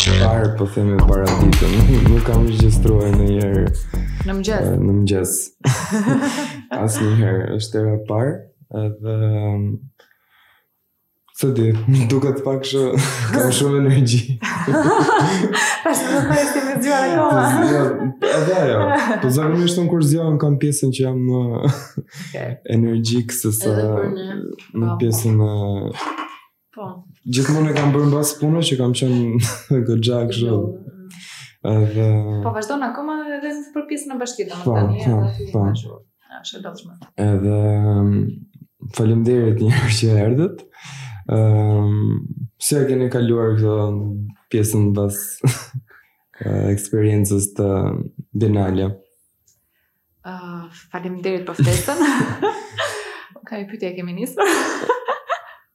Çfarë po themi para ditën? Nuk kam regjistruar ndonjëherë. Në mëngjes. Eh, në mëngjes. Asnjëherë, është hera e parë, edhe S'e di, më duket pak, kam shumë energji. Ta shë të thajë të me zhjua në koma. Ja, edhe ajo. Po zakonisht unë kur zgjohem kam pjesën që jam më energjik, se sa në pjesën në... Po. Gjithmonë e kam bërë mbas punës që kam qenë goxha kështu. Edhe... Po vazhdon akoma edhe për pjesën në bashki, domethënë, edhe të një Ja, është e lodhshme. Edhe um, faleminderit një herë që erdhët. Ehm, um, si e keni kaluar këtë pjesën pas uh, eksperiencës të Biennale? Ëh, uh, faleminderit për ftesën. Okej, okay, pyetjet i kemi nisur.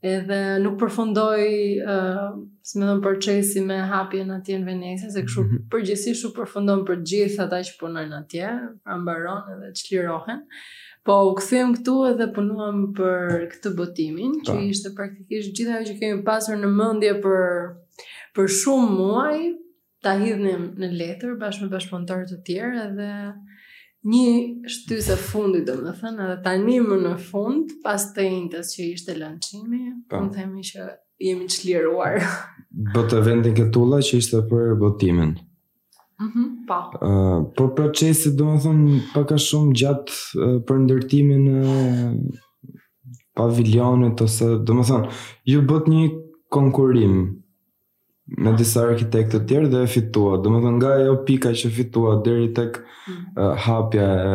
edhe nuk përfundoi ë uh, si me thënë procesi me hapjen atje në Venecia, se kështu mm -hmm. përgjithsisht u përfundon për gjithë ata që punojnë atje, pra mbaron edhe çlirohen. Po u kthyem këtu edhe punuam për këtë botimin, që Po. ishte praktikisht gjithë ajo që kemi pasur në mendje për për shumë muaj, ta hidhnim në letër bashkë me bashkëpunëtorë të tjerë edhe një shtysë e fundit, domethënë, edhe tani më në fund, pas të enjtes që ishte lançimi, po. mund themi që jemi të çliruar. Do të vendin këtulla që ishte për botimin. Mm -hmm, pa. Po. Uh, po procesi, domethënë, pak a shumë gjatë uh, për ndërtimin e paviljonit, ose, domethënë, ju bëtë një konkurrim, me disa arkitektë të tjerë dhe e fituat. Domethënë nga ajo pika që fituat deri tek uh, hapja e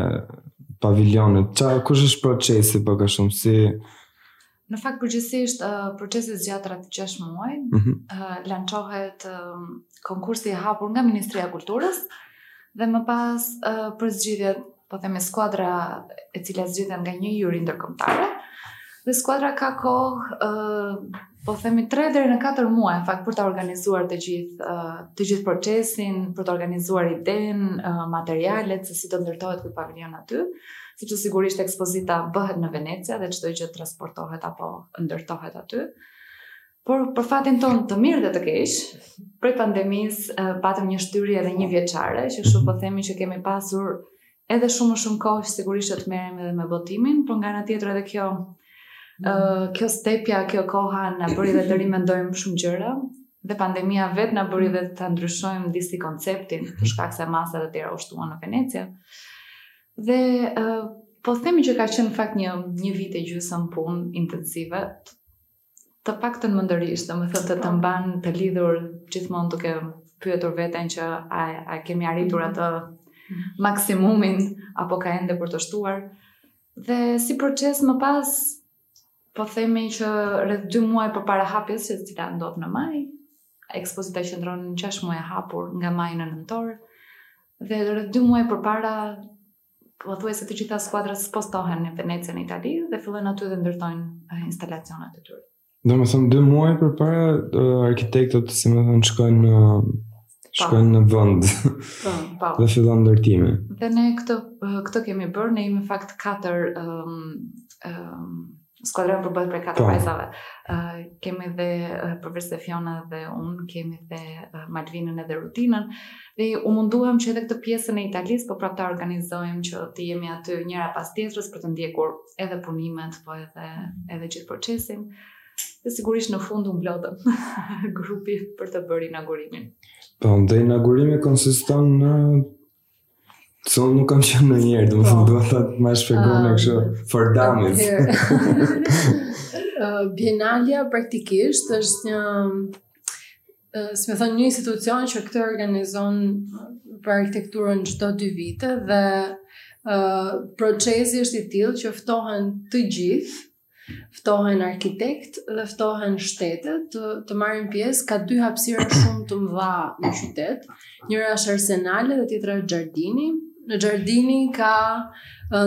paviljonit. Ça, kush është procesi pak a shumë si... Në fakt, përgjithsisht, uh, procesi zgjat rreth 6 muaj, mm -hmm. uh, lançohet uh, konkursi i hapur nga Ministria e Kulturës, dhe më pas uh, përzgjidhet po themi skuadra e cila zgjidhet nga një juri ndërkombëtare. Dhe skuadra ka kohë ë uh, po themi 3 deri në 4 muaj në fakt për ta organizuar të gjithë uh, të gjithë procesin, për të organizuar idenë, uh, materialet se si do ndërtohet ky pavilion aty, sepse sigurisht ekspozita bëhet në Venecia dhe çdo gjë transportohet apo ndërtohet aty. Por për fatin tonë të mirë dhe të keq, prej pandemisë eh, patëm një shtyrje edhe njëvjeçare, që kështu po mhm. themi që kemi pasur edhe shumë më shumë kohë sigurisht të merremi edhe me botimin, por nga ana tjetër edhe kjo ë eh, kjo stepja, kjo koha na bëri dhe të rimendojmë shumë gjëra dhe pandemia vetë na bëri dhe ta ndryshojmë disi konceptin për mhm. shkak se masa të tjera u shtuan në Venecia. Dhe uh, po themi që ka qenë fakt një një vit e gjysmë punë intensive, të paktën mendërisht, domethënë të të po. mban të lidhur gjithmonë duke pyetur veten që a, a kemi arritur mhm. atë mhm. maksimumin apo ka ende për t'u shtuar. Dhe si proces më pas, po themi që rreth 2 muaj përpara hapjes e cila ndodh në maj, ekspozita qëndron 6 muaj e hapur nga maji në nëntor, dhe rreth 2 muaj përpara pothuajse të gjitha skuadrat spostohen në Venecia në Itali dhe fillojnë aty dhe ndërtojnë eh, instalacionet e tyre. Domethënë dy muaj përpara eh, arkitektët si me thënë shkojnë në shkojnë në vend po, po. dhe fillon ndërtimi. Dhe ne këtë, eh, këtë kemi bërë, ne jemi në fakt 4 um, ehm, um, ehm, skuadra përbëhet prej katër po. vajzave. Ë uh, kemi dhe uh, përveçse Fiona dhe unë kemi dhe uh, Malvinën edhe Rudinën. Dhe u munduam që edhe këtë pjesën e Italisë po prapë ta organizojmë që të jemi aty njëra pas tjetrës për të ndjekur edhe punimet, po edhe edhe gjithë procesin. Dhe sigurisht në fund u mblodhëm grupi për të bërë inaugurimin. Po, dhe inaugurimi konsiston në So nuk kam qenë ndonjëherë, domethënë, domethënë, ma shpjegon kështu, for dummies. Bienalja praktikisht është një, si me thënë, një institucion që këtë organizon për arkitekturën çdo dy vite dhe procesi është i tillë që ftohen të gjithë, ftohen arkitektë dhe ftohen shtete të të marrin pjesë ka dy hapësira shumë të mëdha në qytet. Njëra është Arsenale dhe tjetra është Xhardini. Në Xhardini ka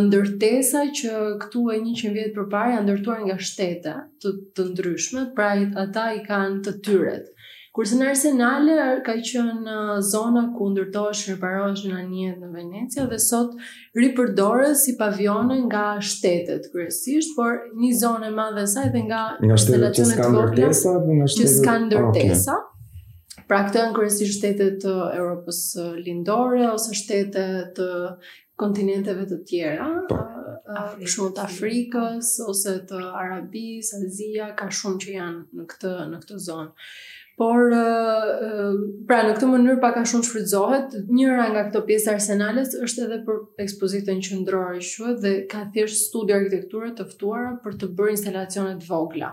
ndërtesa që këtu e 100 vjet përpara janë ndërtuar nga shtete të të ndryshme, pra ata i kanë të tyret. Kurse në Arsenale ka qenë zona ku ndërtoheshin, riparoheshin anijet në Venecia dhe sot ripërdoret si pavijone nga shtetet kryesisht, por një zonë e madhe e saj dhe nga shtetet që s'kan ndërtesa. Okay. Pra këto janë kryesisht shtete të Europës Lindore ose shtete të kontinenteve të tjera, po. për shembull të Afrikës ose të Arabisë, Azia, ka shumë që janë në këtë në këtë zonë. Por pra në këtë mënyrë pak a shumë shfrytëzohet, njëra nga këto pjesë të Arsenales është edhe për ekspozitën qendrore quhet dhe ka thjesht studio arkitekture të ftuara për të bërë instalacione të vogla.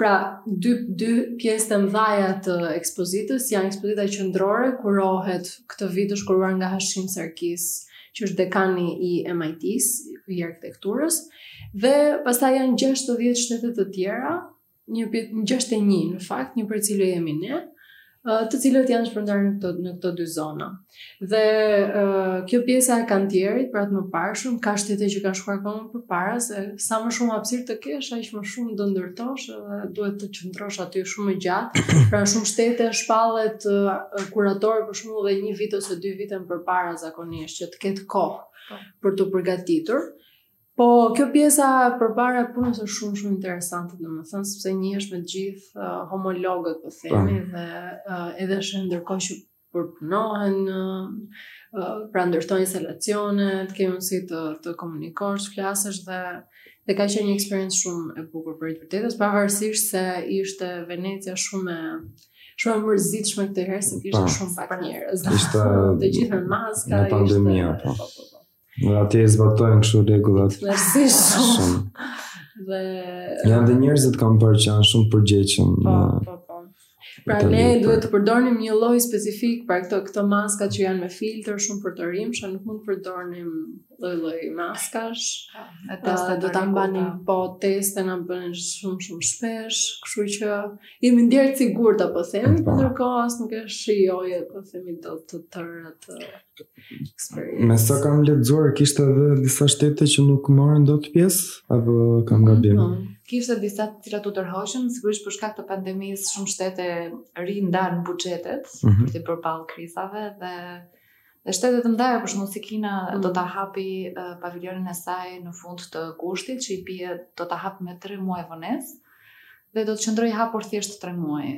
pra dy dy pjesë të mëdha të ekspozitës janë ekspozita qendrore kurohet këtë vit është kuruar nga Hashim Sarkis, që është dekani i MIT-së, i arkitekturës, dhe pastaj janë 60 shtete të tjera, një 61 në fakt, një prej cilave jemi ne, të cilat janë shpërndarë në këto në këto dy zona. Dhe uh, kjo pjesa e kantierit, pra të mëparshëm, ka shtete që kanë shkuar kohë përpara, se sa më shumë hapsir të kesh, aq më shumë do ndërtosh, dhe duhet të qëndrosh aty shumë më gjatë, ka shumë shtete shpallet uh, kuratori për shembull dhe një vit ose dy vite përpara zakonisht, që të ketë kohë po. për t'u përgatitur. Po, kjo pjesa përpara e punës është shumë shumë interesante, domethënë, sepse njihesh me të gjithë uh, homologët, po themi, po. dhe uh, edhe sheh ndërkohë që përpunohen, uh, uh, pra ndërtohen instalacionet, kemi mundësi të, të komunikosh, flasësh dhe dhe ka qenë një eksperiencë shumë e bukur për hir të së vërtetës, pavarësisht se ishte Venecia shumë, shumë e mërzitshme këtë herë se kishte po. shumë pak njerëz. Ishte të gjithë me maska, ishte pandemia. Po. Po, Në atje e zbatojnë kështu regullat. Me siguri shumë. shumë. Dhe... Janë dhe njerëzit kam parë që janë shumë përgjegjshëm. Po, po, po. Pra ne duhet të përdornim një lloj specifik, pra këto këto maska që janë me filtr shumë për të rimë, që nuk mund të përdornim lloj-lloj maskash. Ata ah, do ta mbanim po teste na bënin shumë shumë shpesh, kështu që jemi ndjerë të sigurt po them, po. ndërkohë as nuk e shijoje po themi dot tërë atë. Eksperiencë. Me sa kam lexuar kishte edhe disa shtete që nuk morën dot pjesë apo kam mhm. gabim. Mm -hmm. Kishte disa të cilat u tërhoqën sigurisht për shkak të pandemisë, shumë shtete rindanë buxhetet mm -hmm. për t'u përballur me krizave dhe dhe shtete të mëdha për shembull si Kina mm -hmm. do ta hapi uh, pavilionin e saj në fund të gushtit që i bie do ta hapi me 3 muaj vonesë dhe do të qëndrojë hapur thjesht 3 muaj.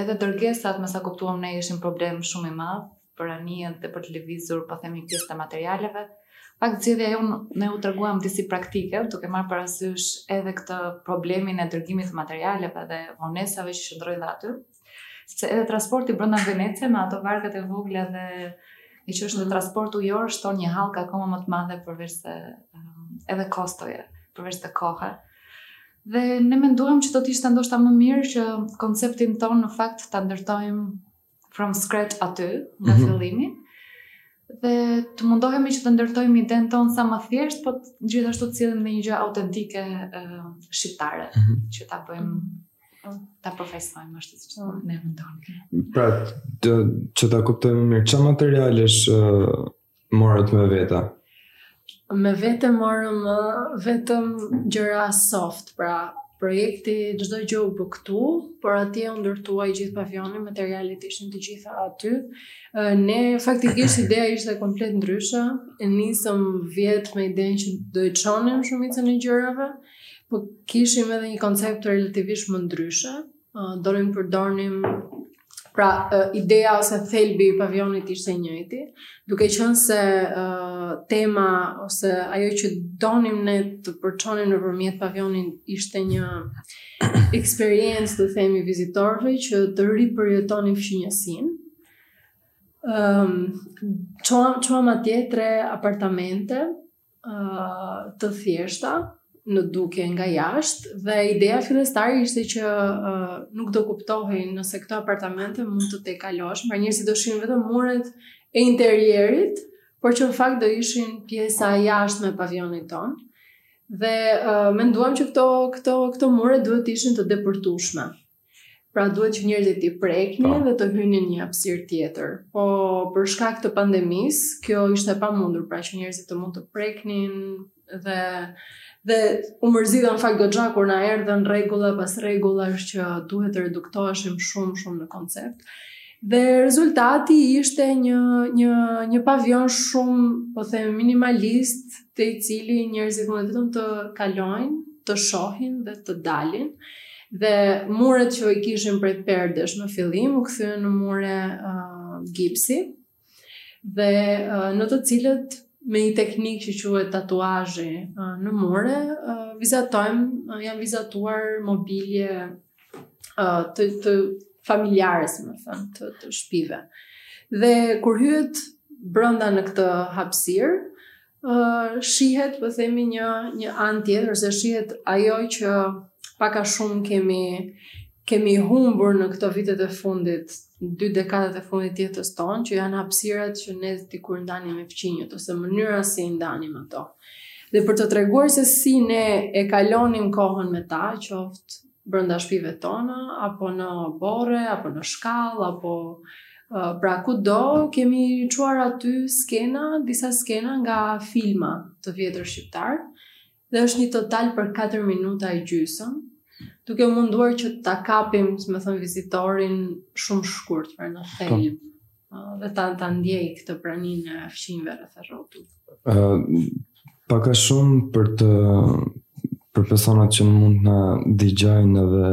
Edhe dërgesat, me sa kuptuam ne, ishin problem shumë i madh për anijet dhe për të lëvizur, po themi pjesë të materialeve. Pak zgjidhja jonë ne u treguam disi praktike, duke marrë parasysh edhe këtë problemin e dërgimit të materialeve dhe vonesave që qëndrojnë dhe aty. Sepse edhe transporti brenda Venecias me ato varkat e vogla dhe që është një mhm. transport ujor shton një hallkë akoma më të madhe përveç se edhe kostoje, përveç te koha. Dhe ne menduam që do të ishte ndoshta më mirë që konceptin tonë në fakt ta ndërtojmë from scratch aty, nga mm -hmm. fillimi. Dhe të mundohemi që të ndërtojmë idenë tonë sa më thjesht, po gjithashtu të sjellim dhe një gjë autentike uh, shqiptare, mm -hmm. që ta bëjmë ta përfaqësojmë ashtu siç po. ne mendojmë. Pra, të, që ta kuptojmë më mirë, ça materialesh uh, morët me vete? Me vete morëm vetëm gjëra soft, pra projekti çdo gjë u bë këtu, por atje u ndërtua i gjithë pavioni, materialet ishin të gjitha aty. Ne faktikisht ideja ishte komplet ndryshe. E nisëm vjet me idenë që do të çonim shumicën e gjërave, po kishim edhe një koncept relativisht më ndryshe. donim të përdornim pra uh, ideja ose thelbi i pavionit ishte i njëjti, duke qenë se uh, tema ose ajo që donim ne të përçonim nëpërmjet pavionit ishte një eksperiencë të themi vizitorëve që të ripërjetonin fqinjësinë. Ëm um, çuam çuam atje tre apartamente të thjeshta në dukje nga jashtë dhe ideja fillestare ishte që uh, nuk do kuptohej nëse këto apartamente mund të tejkaloheshin, pra njerëzit do shihin vetëm muret e interierit, por që në fakt do ishin pjesa e jashtme e pavionit tonë. Dhe uh, menduam që këto këto këto mure duhet të ishin të depërtueshme. Pra duhet që njerëzit t'i preknin po. dhe të hynin një hapësirë tjetër. Po për shkak të pandemisë, kjo ishte e pamundur, pra që njerëzit të mund të preknin dhe dhe u mërzita në fakt goxha kur na erdhën rregulla pas rregullash që duhet të reduktoheshim shumë shumë në koncept. Dhe rezultati ishte një një një pavion shumë, po them, minimalist, te i cili njerëzit mund vetëm të kalojnë, të shohin dhe të dalin. Dhe muret që i kishim prej perdesh në fillim u kthyen në mure uh, gipsi dhe uh, në të cilët me një teknikë që quhet tatuazhi uh, në mure uh, vizatojmë uh, janë vizatuar mobilje të të familjares, më thënë, të, të shpive. Dhe kur hyhet brenda në këtë hapësirë, uh, shihet, po themi një një anë tjetër, ose shihet ajo që pak a shumë kemi kemi humbur në këto vitet e fundit dy dekadat e fundit të jetës tonë, që janë hapësirat që ne dikur ndanim me fqinjët ose mënyra si i ndanim ato. Dhe për të treguar se si ne e kalonim kohën me ta, qoftë brenda shpive tona, apo në oborre, apo në shkallë, apo pra kudo, kemi çuar aty skena, disa skena nga filma të vjetër shqiptarë, Dhe është një total prej 4 minuta e gjysëm, duke u munduar që ta kapim, si më thënë, vizitorin shumë shkurt, pra në thelb, dhe ta, ta ndjejë këtë praninë e fqinjve rreth e rrotull. Uh, pak a shumë për të për personat që mund të na dëgjojnë dhe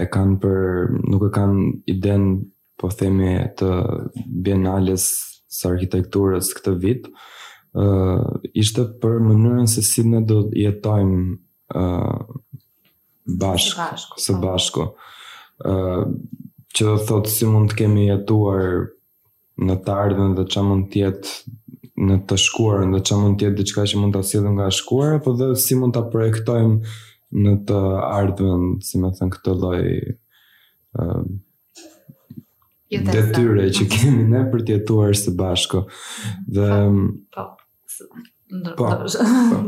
e kanë për nuk e kanë idenë po themi e Bienales së arkitekturës këtë vit, ë uh, ishte për mënyrën se si ne do jetojmë ë uh, bashkë, bashku, së po. bashku. ë uh, që do thotë si mund të kemi jetuar në të ardhmen dhe çfarë mund të jetë në të shkuarën dhe çfarë mund të jetë diçka që mund ta sjellim nga shkuara, apo dhe si mund ta projektojmë në të ardhmen, si me thënë këtë lloj ë uh, detyre që kemi ne për të jetuar së bashku. Dhe po. Po. po. po.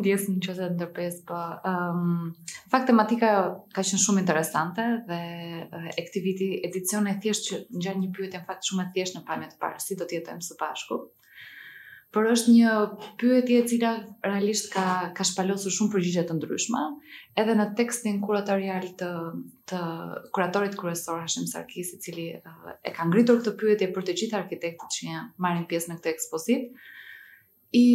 Ndjesë në qoftë se ndërpres, po. Ëm, um, në fakt tematika ka qenë shumë interesante dhe uh, e këtij viti edicioni e thjeshtë që ngjan një pyetje në fakt shumë e thjeshtë në pamje të parë, si do të jetojmë së bashku. Por është një pyetje e cila realisht ka ka shpalosur shumë përgjigje të ndryshme, edhe në tekstin kuratorial të të kuratorit kryesor Hashim Sarkis, i cili uh, e ka ngritur këtë pyetje për të gjithë arkitektët që janë marrin pjesë në këtë ekspozitë, i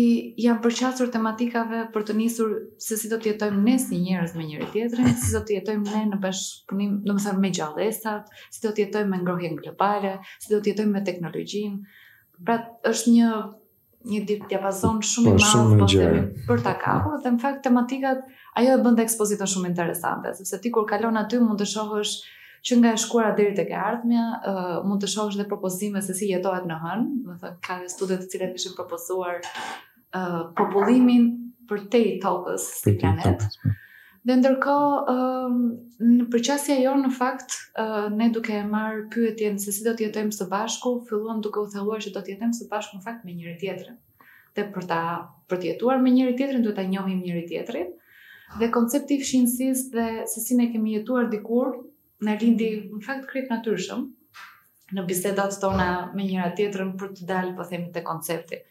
janë përqasur tematikave për të nisur se si do të jetojmë ne si njerëz me njëri tjetrin, si do të jetojmë ne në bashkëpunim, domethënë me gjallesat, si do të jetojmë me ngrohjen globale, si do të jetojmë me teknologjinë, Pra është një një di diapazon shumë i po, madh po themi për ta kapur dhe në fakt tematikat ajo e bënte ekspozitën shumë interesante sepse ti kur kalon aty mund të shohësh që nga e shkuara deri tek e ardhmja uh, mund të shohësh dhe propozime se si jetohet në hënë, do të thotë ka studime të cilat kishin propozuar uh, popullimin përtej tokës si planet. Po. Dhe ndërkohë, uh, përqasja jonë në fakt, uh, ne duke e marrë pyetjen se si do të jetojmë së bashku, filluam duke u thelluar që do të jetojmë së bashku në fakt me njëri tjetrin. Dhe për, ta, për të jetuar me njëri tjetrin, duhet ta njohim njëri tjetrin. Dhe koncepti i fqinjësisë dhe se si ne kemi jetuar dikur, Na lindi në fakt krejt natyrshëm në bisedat tona me njëra tjetrën për të dalë, po themi, te koncepti.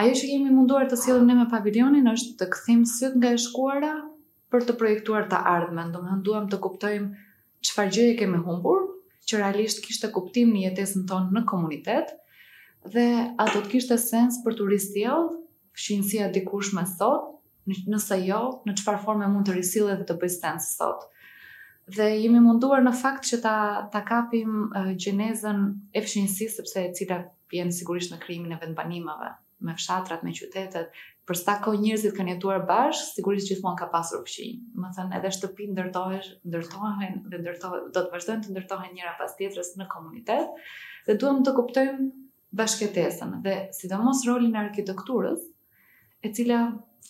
Ajo që jemi munduar të sjellim ne me pavilionin është të kthejmë sytë nga e shkuara për të projektuar të ardhmen. Domethënë duam të kuptojmë çfarë gjëje kemi humbur, që realisht kishte kuptim në jetesën tonë në komunitet dhe a do të kishte sens për t'u risjellë Fqinjësia e dikurshme sot, nëse jo, në çfarë forme mund të risillet dhe të bëjë sens sot. Dhe jemi munduar në fakt që ta ta kapim uh, gjenezën e fqinjësisë sepse e cila vjen sigurisht në krijimin e vendbanimeve, me fshatrat, me qytetet, për sa kohë njerëzit kanë jetuar bashkë, sigurisht gjithmonë ka pasur fqinj. Domethënë edhe shtëpi ndërtohesh, ndërtohen dhe ndërtohen, do të vazhdojnë të ndërtohen njëra pas tjetrës në komunitet dhe duam të kuptojmë bashkëjetesën dhe sidomos rolin e arkitekturës, e cila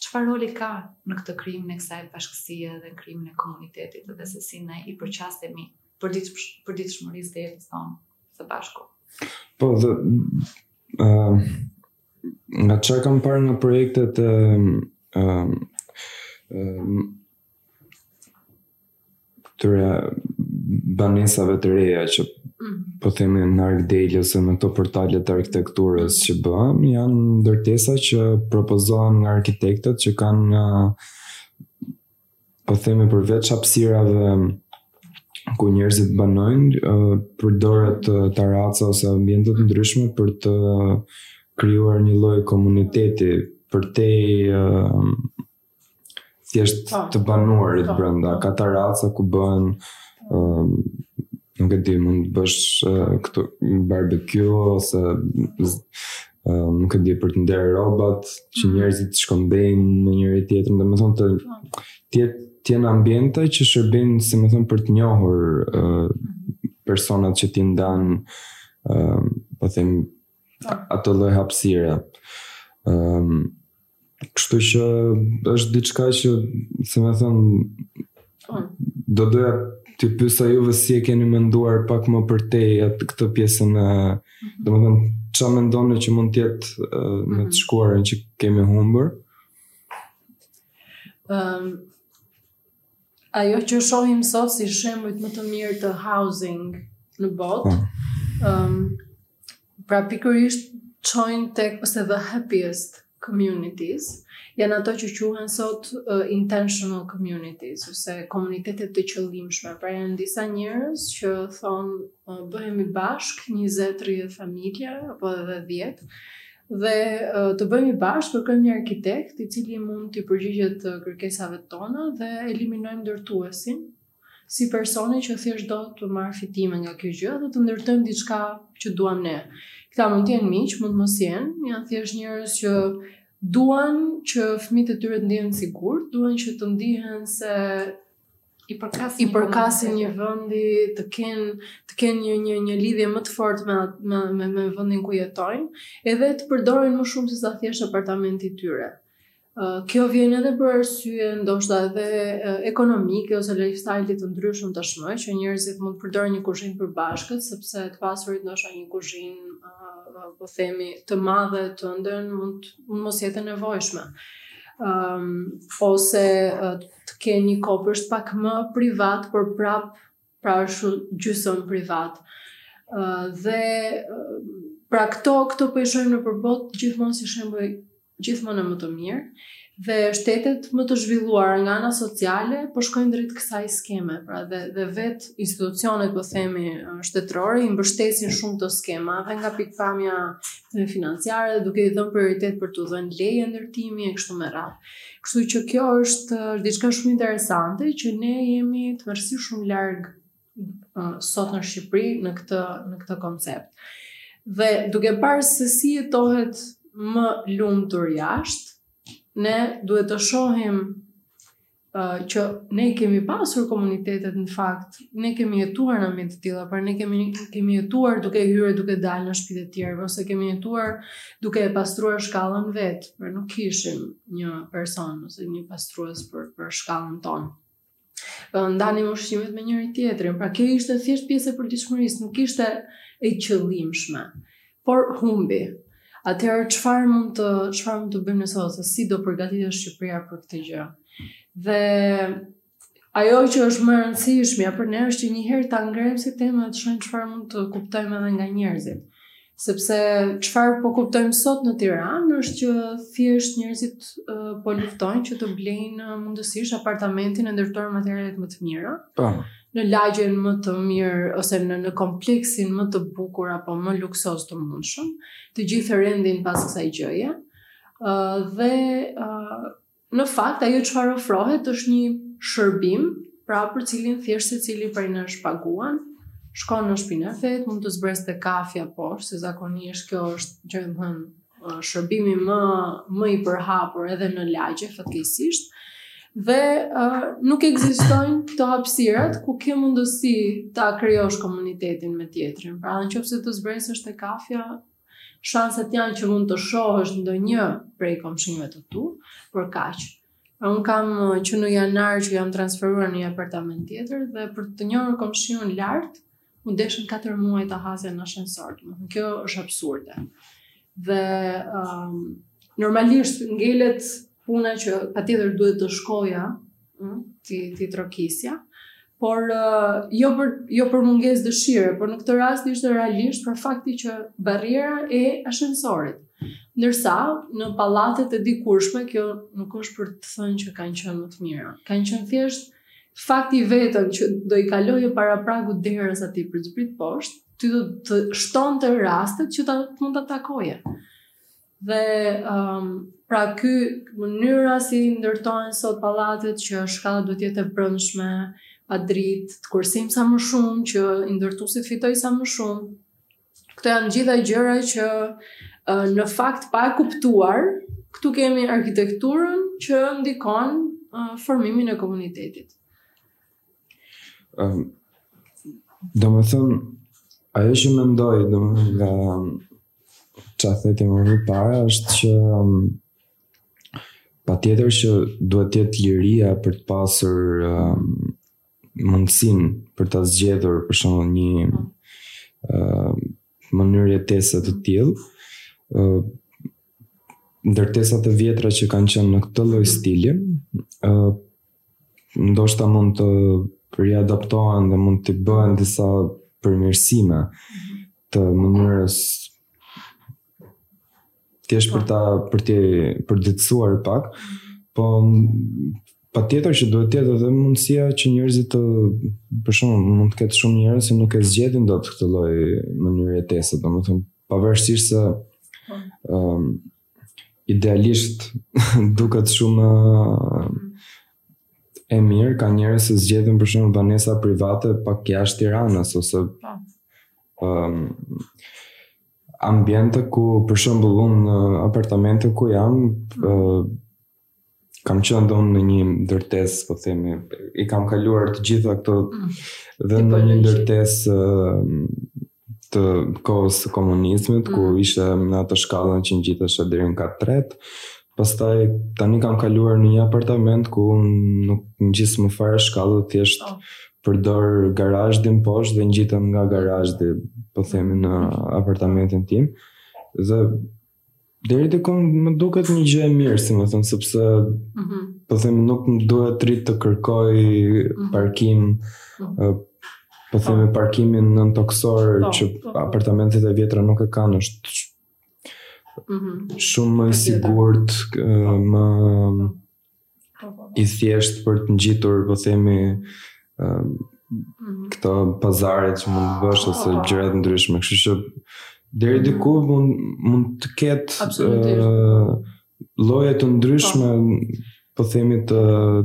çfarë roli ka në këtë krijimin e kësaj bashkësie dhe në krijimin e komunitetit dhe se si ne i përqasemi përditshmërisë së jetës tonë së bashku. Po dhe uh, nga çka kam parë nga projektet e uh, uh, këtyre banesave të reja që mm. po themi në ArchDaily ose në këto portale të arkitekturës që bëhen, janë ndërtesa që propozohen nga arkitektët që kanë po themi përveç hapësirave ku njerëzit banojnë, përdoret taraca ose ambiente të ndryshme për të krijuar një lloj komuniteti përtej thjesht po. të banuarit po. brenda, ka taraca ku bëhen um, nuk e di, mund të bësh uh, këtu barbecue ose uh, nuk e di për të nderë robat që mhm. njerëzit të shkëmbejnë me njëri tjetrin, domethënë të po. të jetë të jenë ambiente që shërbin, domethënë, për të njohur uh, personat që ti ndan, uh, po them, atë lloj hapësire. Ëm um, kështu që është diçka që, domethënë, do doja t'ju pysja juve si e keni menduar pak më përtej atë këtë pjesën e, mhm. domethënë, çfarë mendoni që mund të jetë me të mhm. shkuarën që kemi humbur? Ëm um, Ajo që shohim sot si shembujt më të mirë të housing në botë, po. ëm pra pikërisht çojnë tek ose the happiest communities, janë ato që quhen sot uh, intentional communities ose komunitete të qëllimshme. Pra janë disa njerëz që thon uh, bëhemi bashk 20-30 familje apo edhe 10 Dhe të bëhemi bashkë, kërkojmë një arkitekt i cili mund t'i përgjigjet kërkesave tona dhe eliminojmë ndërtuesin si personi që thjesht do të marrë fitime nga kjo gjë dhe të ndërtojmë diçka që duam ne. Këta mund të jenë miq, mund të mos jenë, janë thjesht njerëz që duan që fëmijët e tyre të ndihen sigurt, duan që të ndihen se i përkasin i përkasin një vendi të kenë të kenë një një një lidhje më të fortë me me me, me vendin ku jetojnë edhe të përdorin më shumë se sa thjesht apartamenti i tyre. Uh, kjo vjen edhe për arsye ndoshta edhe uh, ekonomike ose lifestyle-it të ndryshëm tashmë që njerëzit mund të përdorin një kuzhinë përbashkët sepse të pasurit ndoshta një kuzhinë uh, po themi të madhe tënden mund mund mos jetë e nevojshme. Ëm um, ose uh, të kenë një kopsht pak më privat, por prap pra është shumë gjysmë privat. Dhe pra këto këto po i shohim nëpër botë gjithmonë si shembuj gjithmonë më të mirë dhe shtetet më të zhvilluara nga ana sociale po shkojnë drejt kësaj skeme, pra dhe dhe vet institucionet po themi shtetërore i mbështesin shumë këto skema dhe nga pikëpamja financiare dhe duke i dhënë prioritet për t'u dhënë leje ndërtimi e kështu me radhë. Kështu që kjo është diçka shumë interesante që ne jemi të vërtetë shumë larg uh, sot në Shqipëri në këtë në këtë koncept. Dhe duke parë se si jetohet më lumtur jashtë, ne duhet të shohim uh, që ne kemi pasur komunitetet në fakt, ne kemi jetuar në mënyra të tilla, por ne kemi, kemi jetuar duke hyrë, duke dalë në shpitë e tjerëve, ose kemi jetuar duke e pastruar shkallën vet, por nuk kishim një person ose një pastrues për për shkallën tonë. Ndanim ushqimet me njëri-tjetrin, pra kjo ishte thjesht pjesë e përditshmërisë, nuk ishte e qëllimshme. Por humbi. Atëherë çfarë mund të çfarë mund të bëjmë ne sot ose si do përgatitet Shqipëria për këtë gjë? Dhe Ajo që është më e rëndësishmja për ne është që një herë ta ngremë si temë dhe të shohim çfarë mund të kuptojmë edhe nga njerëzit. Sepse çfarë po kuptojmë sot në Tiranë është që thjesht njerëzit uh, po luftojnë që të blejnë uh, mundësisht apartamentin e ndërtuar me materialet më të mira. Po. Në lagjen më të mirë ose në në kompleksin më të bukur apo më luksoz të mundshëm, të gjithë rendin pas kësaj gjëje. Uh, dhe uh, Në fakt, ajo çfarë ofrohet është një shërbim, pra për cilin thjesht secili prej nesh paguan, shkon në shpinë e vet, mund të zbresë te kafja poshtë se zakonisht kjo është domethënë shërbimi më më i përhapur edhe në lagje fatkeqësisht dhe uh, nuk ekzistojnë këto hapësirat ku ke mundësi ta krijosh komunitetin me tjetrin. Pra, në qoftë se do zbresësh te kafja, Shanset janë që mund të shohësh ndonjë prej komshinjve të tu, por kaq. Pra unë kam që në janar që jam transferuar në një apartament tjetër dhe për të njohur komshiun lart, u deshën 4 muaj ta hasja në ashensor. Domethënë kjo është absurde. Dhe um, normalisht ngelet puna që patjetër duhet të shkoja Mm, t'i t'i trokisja. Por uh, jo për jo për mungesë dëshire, por në këtë rast ishte realisht pra fakti që barriera e ashensorit. Ndërsa në pallatet e dikurshme kjo nuk është për të thënë që kanë qenë më të mira. Kanë qenë thjesht fakti vetëm që do i kaloje para pragut derës atij për të zbritur poshtë, kjo do të shtonte rastet që të mund ta takoje. Dhe um, pra ky mënyra si ndërtohen sot pallatet që shkalla duhet të jetë e brëndshme, pa dritë, të kursejmë sa më shumë, që ndërtuesi të fitojë sa më shumë. Këto janë të gjitha gjëra që në fakt pa e kuptuar, këtu kemi arkitekturën që ndikon formimin e komunitetit. Um, domethënë, ajo që mendoj, domethënë, nga ça the ti më përpara, është që um, patjetër që duhet të jetë liria për të pasur um, mundësinë për të zgjedhur për shembull një uh, mënyrë jetese të tillë, uh, ndërtesat e vjetra që kanë qenë në këtë lloj stili, uh, ndoshta mund të riadaptohen dhe mund t'i bëhen disa përmirësime të mënyrës thjesht për ta për ta përditësuar pak, po patjetër që duhet të jetë edhe mundësia që njerëzit të për shembull mund të ketë shumë njerëz që nuk e zgjedhin dot këtë lloj mënyre jetese, domethënë pavarësisht se um, Idealisht duket shumë e mirë, ka njerëz që zgjedhin për shembull banesa private pak jashtë Tiranës ose ëm po. um, ambiente ku për shembull unë apartamente ku jam mm. uh, kam qënë dhe unë në një ndërtesë, po themi, i kam kaluar të gjitha këto mm. dhe në një ndërtesë të kohës së komunizmit, mm. ku ishte në atë shkallën që ngjitesh deri në kat të tretë, pastaj tani kam kaluar në një apartament ku nuk ngjis më fare shkallët thjesht oh. përdor garazhdin poshtë dhe ngjitem nga garazhdi po themi në apartamentin tim dhe Deri diku më duket një gjë e mirë, si me thënë, sepse mm -hmm. po themi nuk më duhet të rri të kërkoj mhm. parkim, mm -hmm. po themi po. parkimin nëntokësor, po, po, që apartamentet e vjetra nuk e kanë, është mm -hmm. shumë më i sigurt, më... po, po, po. i thjeshtë për të ngjitur, po themi, ë mhm. këto pazaret që mund të bësh ose po, po. gjëra të ndryshme. Kështu që deri mhm. diku mund mund të ketë ë lloje të ndryshme, po themi të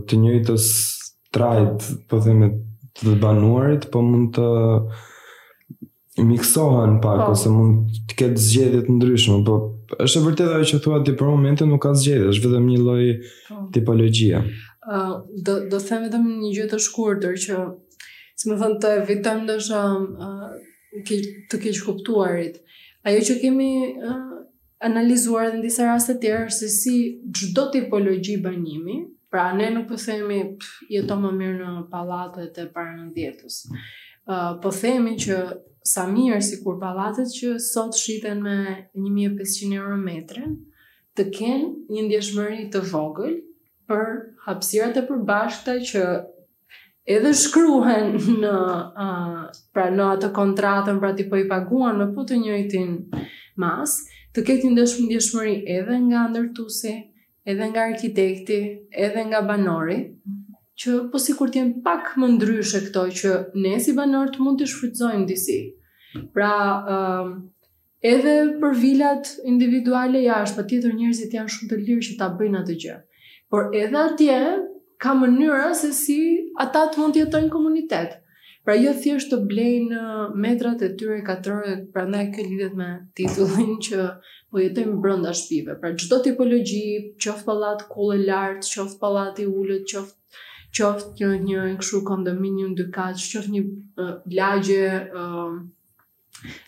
të njëjtës trajtë, po themi të banuarit, po mund të miksohen pak po. ose mund të ketë zgjedhje të ndryshme, po është e vërtetë ajo që thua ti për momentin nuk ka zgjedhje, është vetëm një lloj po. tipologjie. Ë uh, do do të them vetëm një gjë të shkurtër që si me thënë të evitojmë ndoshta uh, të keqkuptuarit. Ajo që kemi uh, analizuar edhe në disa raste të tjera se si çdo tipologji banimi, pra ne nuk po themi jeto më mirë në pallatet e paranëntëdhjetës. Uh, po themi që sa mirë sikur pallatet që sot shiten me 1500 euro metrin, të kenë një ndjeshmëri të vogël për hapësirat e përbashkëta që edhe shkruhen në uh, pra në atë kontratën pra ti po i paguan me po të njëjtën masë, të ketë një ndeshmë ndjeshmëri edhe nga ndërtuesi, edhe nga arkitekti, edhe nga banori, që po sikur t'jenë pak më ndryshe këto që ne si banorë të mund t'i shfrytëzojmë disi. Pra, uh, Edhe për vilat individuale jashtë, patjetër njerëzit janë shumë të lirë që ta bëjnë atë gjë. Por edhe atje ka mënyra se si ata të mund të jetojnë komunitet. Pra jo thjesht të blejnë uh, metrat e tyre katrore, prandaj kjo lidhet me titullin që po jetojnë brenda shtëpive. Pra çdo tipologji, qoftë pallat kullë e lartë, qoftë pallat i ulët, qoftë qoftë një një kështu kondominium dykatësh, qoftë një uh, lagje uh,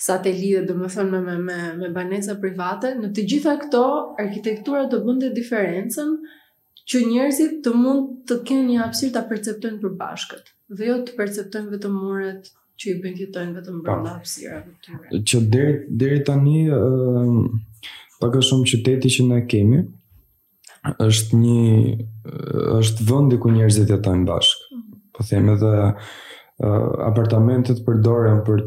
Satelite, domethënë, me, me, me banesa private, në të gjitha këto, arkitektura do bënte diferencën që njerëzit të mund të kenë një hapësirë ta perceptojnë të përbashkët, dhe jo të perceptojnë vetëm muret që i bëjnë të jetojnë vetëm po. brenda hapësirave të tyre. Që deri deri tani ë pak a shumë qyteti që ne kemi, është një është vendi ku njerëzit jetojnë bashkë. Mm. Po themi edhe uh, apartamentet përdoren për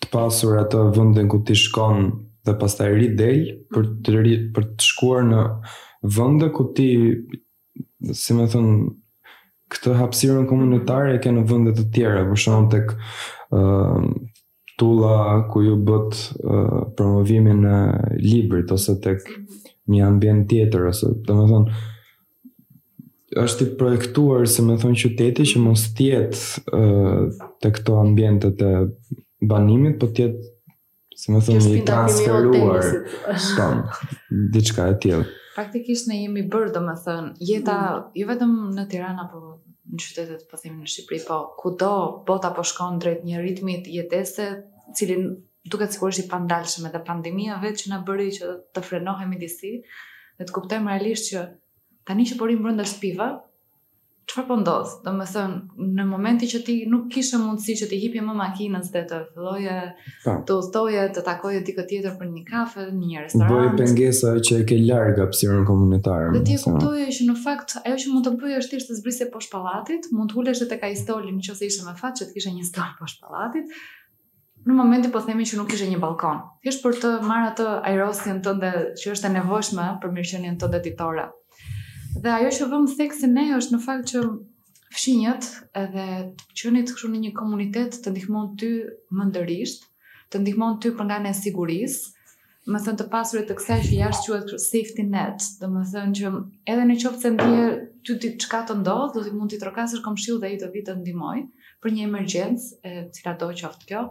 të pasur atë vendin ku ti shkon dhe pastaj ridel për të, për të shkuar në vende ku ti si me thënë këtë hapësirën komunitare e ke në vende të tjera, për shembull tek uh, Tulla ku ju bëtë promovimin e librit ose tek një ambient tjetër ose domethënë është i projektuar si me thënë qyteti që mos të jetë tek këto ambientet e banimit, po të jetë si me thënë i transferuar. Po, diçka e tillë. Praktikisht ne jemi bërë, domethënë, jeta mm. jo vetëm në Tiranë apo në qytetet po themi në Shqipëri, po kudo bota po shkon drejt një ritmi jetese, i cili duket sikur është i pandalshëm edhe pandemia vetë që na bëri që të frenohemi disi, dhe të kuptojmë realisht që tani që po rrimë brenda shtëpive, çfarë po ndodh? Domethënë, në momentin që ti nuk kishe mundësi që t'i hipje më makinës dhe të filloje Po. Të udhëtoje, të takoje dikë tjetër për një kafe, në një restorant. Pe pengesa që e ke larg hapësirën komunitare. Dhe ti e kuptoje që në fakt ajo që mund të bëje është thjesht të zbrisje poshtë pallatit, mund të ulesh tek ai stoli nëse ishe me fat që të kishe një stol poshtë pallatit. Në momentin po themi që nuk kishe një balkon. Thjesht për të marrë atë ajrosjen tënde që është e nevojshme për mirëqenien tënde ditore. Dhe ajo që vëmë theksin ne është në fakt që fqinjët edhe të qenit kështu në një komunitet të ndihmon ty mendërisht, të ndihmon ty për nga ana e sigurisë, domethënë të pasurit të kësaj që jashtë quhet safety net, domethënë që edhe në qoftë se ndonjë ty diçka të ndodh, do të mund t'i trokasësh komshiut dhe ai do vijë të të ndihmojë për një emergjencë, e cilado qoftë kjo,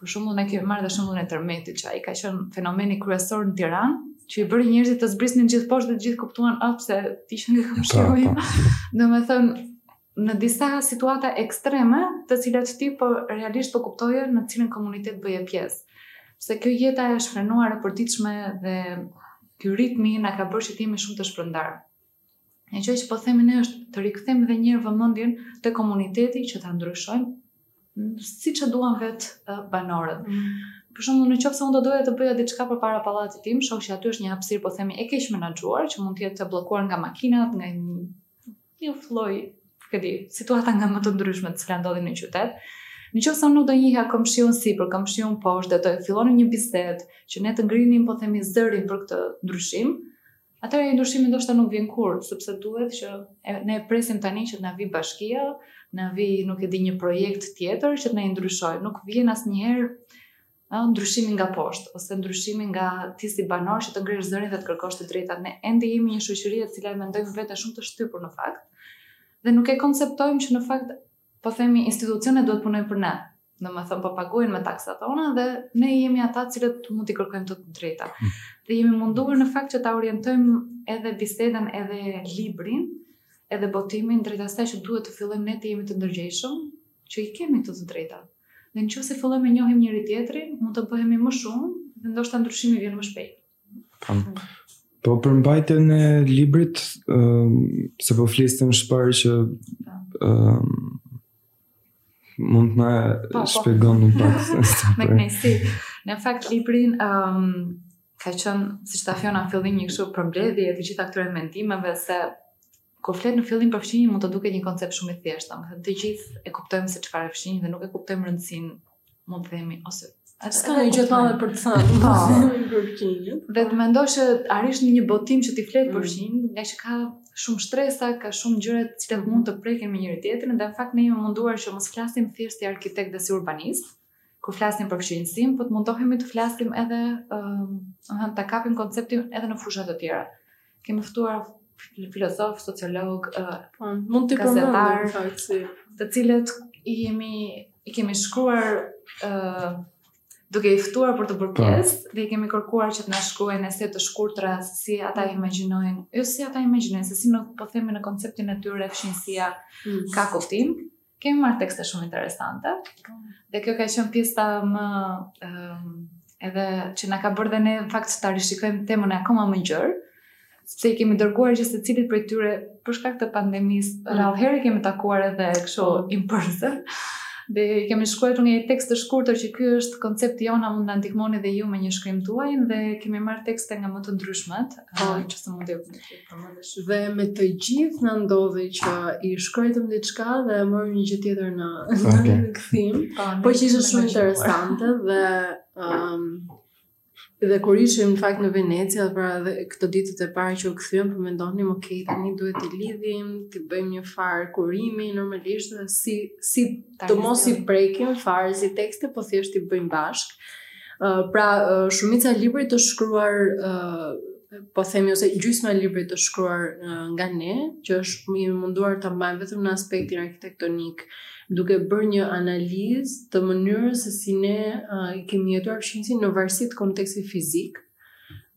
Për shembull ne kemi marrë dhe shembullin e tërmetit që ai ka qenë fenomeni kryesor në Tiranë, që i bëri njerëzit të zbrisnin gjithë poshtë dhe të gjithë kuptuan ah pse ti ishe nga komshiu. Po, po. Domethënë në disa situata ekstreme, të cilat ti po realisht po kuptoje në cilin komunitet bëje pjesë. Se kjo jeta e shfrenuar e përditshme dhe ky ritmi na ka bërë që të jemi shumë të shpërndarë. Ajo që po themi ne është të rikthejmë edhe një herë vëmendjen te komuniteti që ta ndryshojmë, siç e duan vetë banorët. Mm. Për shembull, në qoftë se unë do doja të bëja diçka përpara pallatit tim, shoh që aty është një hapësirë, po themi, e keqmenaxhuar, që mund të jetë e bllokuar nga makinat, nga një, një lloj, ku di, situata nga më të ndryshme të cilat ndodhin në qytet, Në qoftë se unë nuk do njihja komshiun sipër, komshiun poshtë dhe të fillonim një bisedë që ne të ngrinim po themi zërin për këtë ndryshim, Atëherë ndryshimi ndoshta nuk vjen kurrë, sepse duhet që e, ne presim tani që të na vijë bashkia, na vijë nuk e di një projekt tjetër që të na i ndryshojë. Nuk vjen asnjëherë ndryshimi nga poshtë ose ndryshimi nga ti si banor që të ngresh zërin dhe të kërkosh të drejtat. Ne ende jemi një shoqëri e cila e mendojmë veten shumë të shtypur në fakt dhe nuk e konceptojmë që në fakt po themi institucionet duhet punojnë për ne, domethënë, po paguhen me taksat tona dhe ne jemi ata të cilët mund t'i kërkojmë këto të drejta. Mm. Dhe jemi munduar në fakt që ta orientojmë edhe bisedën edhe librin, edhe botimin drejt asaj që duhet të fillojmë ne të jemi të ndërgjegjshëm, që i kemi këto të drejta. Dhe në qoftë se fillojmë e njohim njëri tjetrin, mund të bëhemi më shumë dhe ndoshta ndryshimi vjen më shpejt. Po përmbajtjen e librit, se po flisnim më parë që mund të na po, po. shpjegoni pak se sa. Me kënaqësi. Në fakt librin ëm um, ka qenë siç tha Fjona në fillim një kështu përmbledhje e të gjitha këtyre mendimeve se Kur flet në fillim për fqinjin mund të duket një koncept shumë i thjeshtë, domethënë të gjithë e kuptojmë se çfarë është fqinji dhe nuk e kuptojmë rëndësinë, mund të themi ose s'ka një gjë të madhe për të thënë, po, për fqinjin. Dhe të mendosh që arrish në një botim që ti flet për mm. fqinjin, ngaqë ka shumë shtresa, ka shumë gjëra të cilat mund të preken me njëri tjetrin dhe në fakt ne jemi munduar që mos flasim thjesht si arkitekt dhe si urbanist, Kur flasim për fqinjësinë, po të mundohemi të flasim edhe, ëh, ta kapim konceptin edhe në fusha të tjera. Kemi ftuar filozof, sociolog, ëh, po, mund të përmendim në fakt, të cilët i jemi i kemi shkruar ëh, uh, duke i ftuar për të bërë po. pjesë dhe i kemi kërkuar që të na shkruajnë ese të shkurtra si ata mm. imagjinojnë, jo si ata imagjinojnë, se si në, po themi, në konceptin e tyre fqinjësia mm. ka kuptim. Kemi marrë tekste shumë interesante dhe kjo ka qenë pjesa më um, edhe që na ka bërë dhe ne fakt të rishikojmë temën akoma më gjerë, sepse i kemi dërguar gjithsecilit prej tyre për shkak të pandemisë, mm. rrallëherë i kemi takuar edhe kështu mm. in person. Dhe i kemi shkruar një tekst të shkurtër që ky është koncepti jonë, a mund të na ndihmoni dhe ju me një shkrim tuaj dhe kemi marrë tekste nga më të ndryshmet, Po, që s'mund të përmendësh. Dhe me të gjithë na ndodhi që i shkruajtëm diçka dhe morëm një gjë tjetër në okay. në kthim. Po, po që ishte shumë interesante dhe... Um, dhe kur ishim në fakt në Venecia, pra dhe këto ditët e parë që u kthyem, po mendonim, ok, tani duhet t'i lidhim, t'i bëjmë një farë kurimi normalisht dhe si si të mos i prekim fare si tekste, po thjesht i bëjmë bashkë. Uh, pra, uh, shumica e librit është shkruar uh, po themi ose gjysma e librit është shkruar uh, nga ne, që është, jemi munduar ta mbajmë vetëm në aspektin arkitektonik, duke bërë një analizë të mënyrës se si ne uh, e kemi jetuar fqinjësinë në varësi të kontekstit fizik,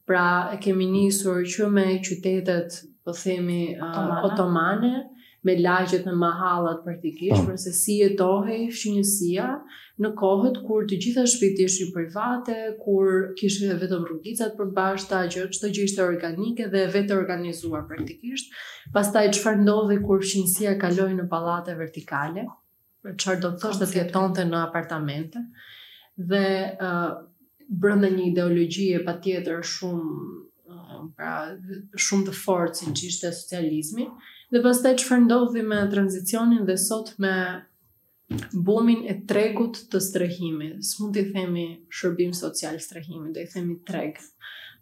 Pra e kemi nisur që me qytetet, po themi, otomane, otomane me lagjet, me mëhallat praktikisht, por se si jetohej fqinjësia në kohët kur të gjitha shtëpitë ishin private, kur kishte vetëm rrugicat e përbashkëta, që çdo gjë ishte organike dhe e vetorganizuar praktikisht. Pastaj çfarë ndodhi kur fqinjësia kaloi në pallate vertikale? Pra çfarë do të thoshte të jetoje në apartamente dhe uh, brenda një ideologjie patjetër shumë uh, pra shumë të fortë siç ishte socializmi dhe pastaj çfarë ndodhi me tranzicionin dhe sot me bumin e tregut të strehimit. S'mund t'i themi shërbim social strehimi, do i themi treg.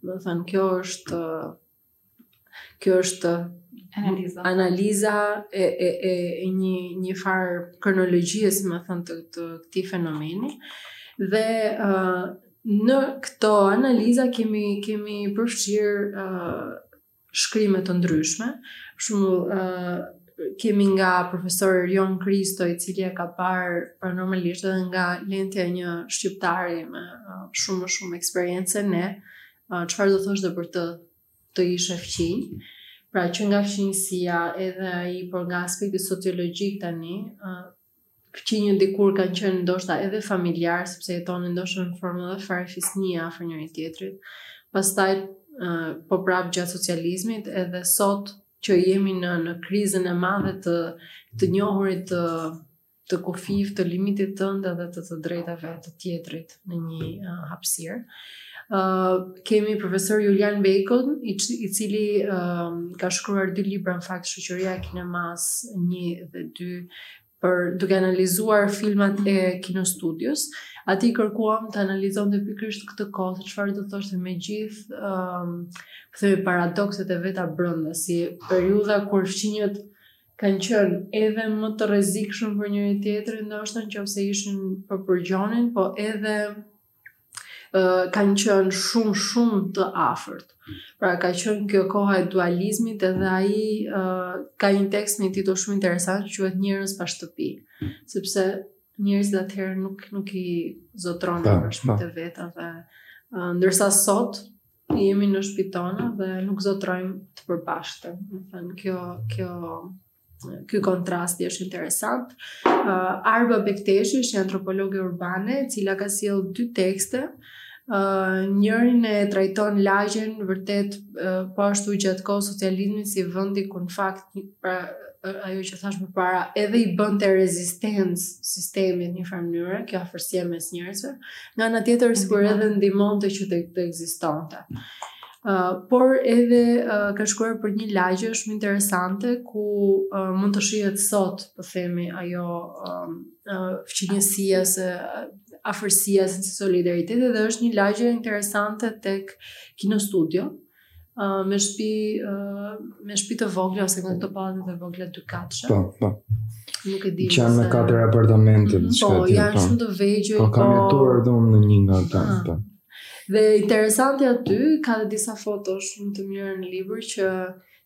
Domethënë kjo është uh, Kjo është analiza, analiza e, e, e, e një, një farë kronologjie, si me thënë, të, të këtij fenomeni. Dhe uh, në këto analiza kemi, kemi përfshirë uh, shkrime të ndryshme. Për shembull uh, kemi nga profesor Jon Kristo, i cili e ka parë pra normalisht edhe nga lentja e një shqiptari me uh, shumë shumë eksperiencë ne Çfarë do thoshte pra të të ishe fqinj? Pra që nga fqinjësia edhe ai, por nga aspekti sociologjik tani, fqinjët dikur kanë qenë ndoshta edhe familjarë, sepse jetonin ndoshta në formë edhe farefisi afër njëri tjetrit. Pastaj po prap gjatë socializmit edhe sot që jemi në në krizën e madhe të të njohurit të të kufirit të limitit tënd edhe të të drejtave të tjetrit në një uh, hapësirë. Uh, kemi profesor Julian Bejkon, i, i cili uh, ka shkruar dy libra në fakt shoqëria e kinemas 1 dhe 2 pra duke analizuar filmat e kinostudios. Atij i kërkuam të analizonte pikërisht këtë kohë, se çfarë do thoshte me gjithë po themi, paradokset e veta brenda, si periudha kur fqinjët kanë qenë edhe më të rrezikshëm për njëri tjetrin ndoshta në qoftë se ishin për përgjonin, po edhe uh, kanë qenë shumë shumë të afërt. Pra ka qenë kjo koha e dualizmit edhe ai uh, ka një tekst me titull shumë interesant quhet Njerëz pa shtëpi, sepse njerëzit atëherë nuk nuk i zotëronin pra shpitë e veta dhe uh, ndërsa sot Jemi në shpitë tona dhe nuk zotërojmë të përbashkëtën. Domethënë kjo kjo ky kontrasti është interesant. Uh, Arba Bekteshi është antropologe urbane, e cila ka sjellë dy tekste. Uh, njëri e trajton lagjen vërtet uh, po ashtu gjatë kohës së socializmit si vendi ku në fakt pra ajo që thashë më përpara, edhe i bënte rezistencë sistemit njëfarë mënyre, kjo afërsia mes njerëzve, nga ana tjetër sikur edhe ndihmonte që të, të ekzistonte. Uh, por edhe uh, ka shkruar për një lagje shumë interesante ku uh, mund të shihet sot, po themi, ajo um, uh, fqinjësia apo uh, afërsia apo solidariteti dhe është një lagje interesante tek Kinostudio, Uh, me shpi uh, me shpi të vogla ose këto pallate të vogla dykatëshe. Po, po. Nuk e di. Që janë me katër apartamente mm -hmm. Po, janë po. shumë të vegjël. Po, kam po. jetuar edhe unë në një nga ata. Ah. Po. Dhe interesante aty ka dhe disa foto shumë të mira në libër që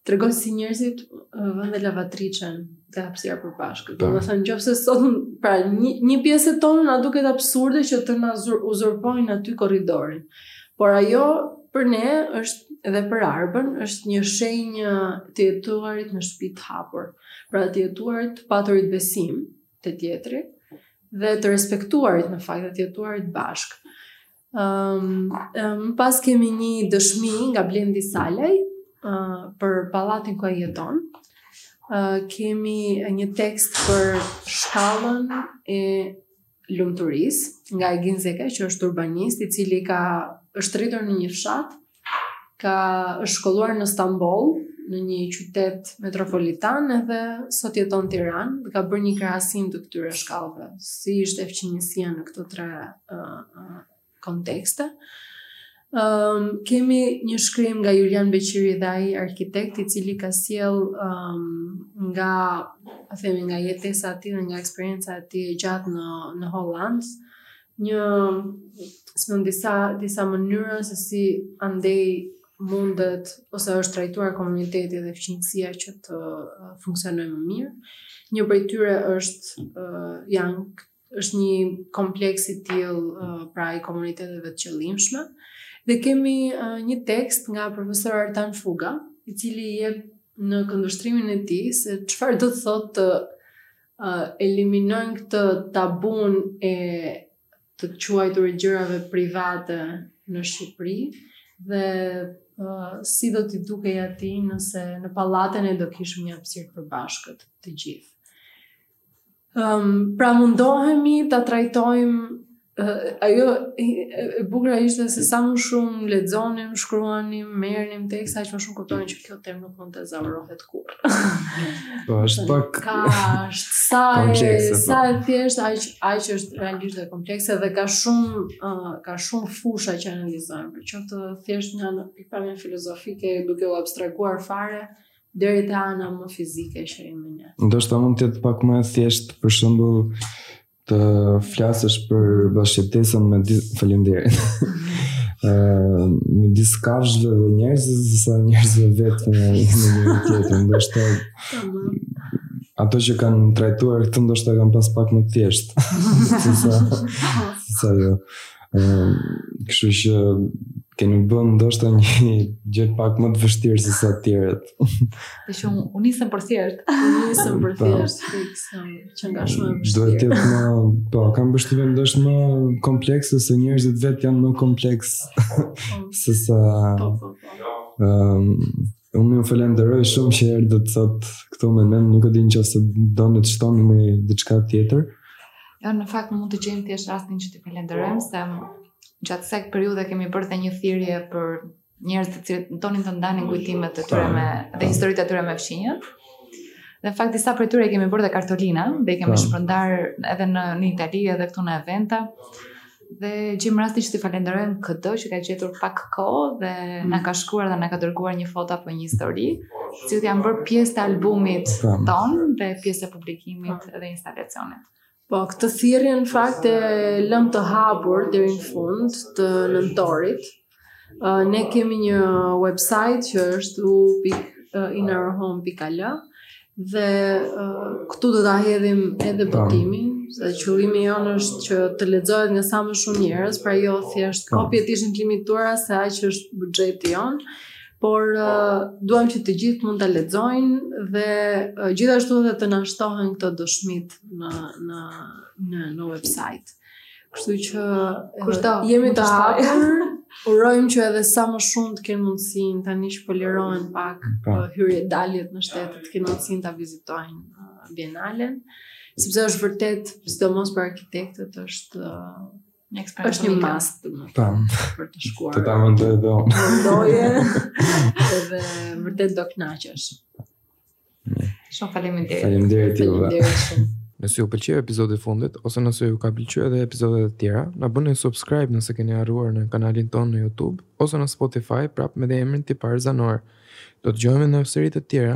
tregon si njerëzit uh, vënë dhe lavatriçen te hapësira e përbashkët. Domethënë në qoftë se sot pra një, një pjese tonë na duket absurde që të na uzurpojnë aty korridorin. Por ajo për ne është edhe për Arbën, është një shenjë e të jetuarit në shpi të hapur, pra të jetuarit të paturit besim te tjetri dhe të respektuarit në fakt e të jetuarit bashkë. Um, më pas kemi një dëshmi nga Blendi Salaj uh, për pallatin ku ai jeton. Uh, kemi një tekst për shkallën e lumturisë nga Egin Zeka që është urbanist i cili ka është rritur në një fshat ka është shkolluar në Stamboll në një qytet metropolitan edhe sot jeton në Tiranë dhe ka bërë një krahasim të këtyre shkallëve si ishte fqinjësia në këto tre uh, uh, kontekste. Um, kemi një shkrim nga Julian Beqiri dhe ai arkitekt i cili ka sjellë um, nga a themi nga jetesa e tij dhe nga eksperienca e tij e gjatë në në Holandë një në disa disa mënyra se si andej mundet ose është trajtuar komuniteti dhe fqinjësia që të uh, funksionojë më mirë. Një prej tyre është uh, janë është një kompleks i tillë uh, pra i komuniteteve të qëllimshme dhe kemi uh, një tekst nga profesor Artan Fuga, i cili jep në këndvështrimin e tij se çfarë do të thotë të uh, eliminojmë këtë tabun e të quajturit e gjërave private në Shqipëri dhe uh, si do t'i dukej atij nëse në pallatin e do kishim një hapësirë përbashkët të gjithë. Um, pra mundohemi ta trajtojmë ajo e bukura ishte se sa më shumë lexonim, shkruanim, merrnim tekste, aq më shumë kuptonim që kjo temë nuk mund të ezaurohet kurrë. Po është pak ka është sa e, po. sa e thjeshtë aq aq është realisht dhe komplekse dhe ka shumë uh, ka shumë fusha që analizojnë, po qoftë thjesht nga pikëpamja filozofike duke u abstraguar fare, deri te ana më fizike e shërimit. Ndoshta mund të jetë pak më e thjeshtë për shembull të flasësh për bashkëjetesën me faleminderit. Ëh, uh, midis kafshëve dhe njerëzve, sa njerëzve vetë me njëri-tjetrin, ndoshta ato që kanë trajtuar këtë ndoshta kanë pas pak më të thjeshtë. Sesa, sesa jo. Kështu që keni bërë ndoshta një gjë pak më të vështirë se sa të tjerët. Edhe që u nisëm për thjesht, u nisëm për po. thjesht, fiksëm, që nga shumë e vështirë. Duhet të jetë më, po, kam vështirë ndoshta më komplekse se njerëzit vetë janë më kompleks po. se sa. Po, po, po. Ehm, Unë ju falenderoj shumë që erdhët sot këtu me ne, nuk e di në qoftë se doni të shtoni më diçka tjetër. Jo, në fakt mund të gjejmë thjesht rastin që të falenderojmë se gjatë kësaj periudhe kemi bërë dhe një thirrje për njerëz të cilët donin të ndanin kujtimet e tyre me dhe historitë e tyre me fqinjët. Dhe në fakt disa prej tyre i kemi bërë dhe kartolina, dhe i kemi shpërndarë edhe në, në Itali edhe këtu në evente. Dhe gjejmë rastin që t'i falenderojmë këdo që ka gjetur pak kohë dhe mm. na ka shkruar dhe na ka dërguar një foto apo një histori, të cilat janë bërë pjesë të albumit po. tonë dhe pjesë të publikimit po. dhe instalacionit. Po, këtë thirrje në fakt e lëm të hapur deri në fund të nëntorit, ne kemi një website që është inourhome.al dhe uh, këtu do ta hedhim edhe botimin, se qëllimi jonë është që të lexohet nga sa më shumë njerëz, pra jo thjesht kopjet ishin të limituara se aq është buxheti jonë por uh, duam që të gjithë të mund ta lexojnë dhe uh, gjithashtu edhe të na shtohen këto dëshmitë në në në në website. Kështu që jemi të hapur. Urojmë që edhe sa më shumë të kenë mundësinë tani që po lirohen pak po. Uh, hyrje daljet në shtete të kenë mundësinë ta vizitojnë uh, bienalen. Sepse është vërtet, sidomos për arkitektët është uh, një eksperiment. është një must për të shkuar. Ta mendoj edhe unë. Edhe vërtet do kënaqesh. Shumë faleminderit. Faleminderit ju. Faleminderit shumë. Nëse ju pëlqeu episodi i fundit ose nëse ju ka pëlqyer edhe episode të tjera, na bëni subscribe nëse keni harruar në kanalin tonë në YouTube ose në Spotify prapë me emrin Tipar Zanor. Do të dëgjohemi në seri të tjera.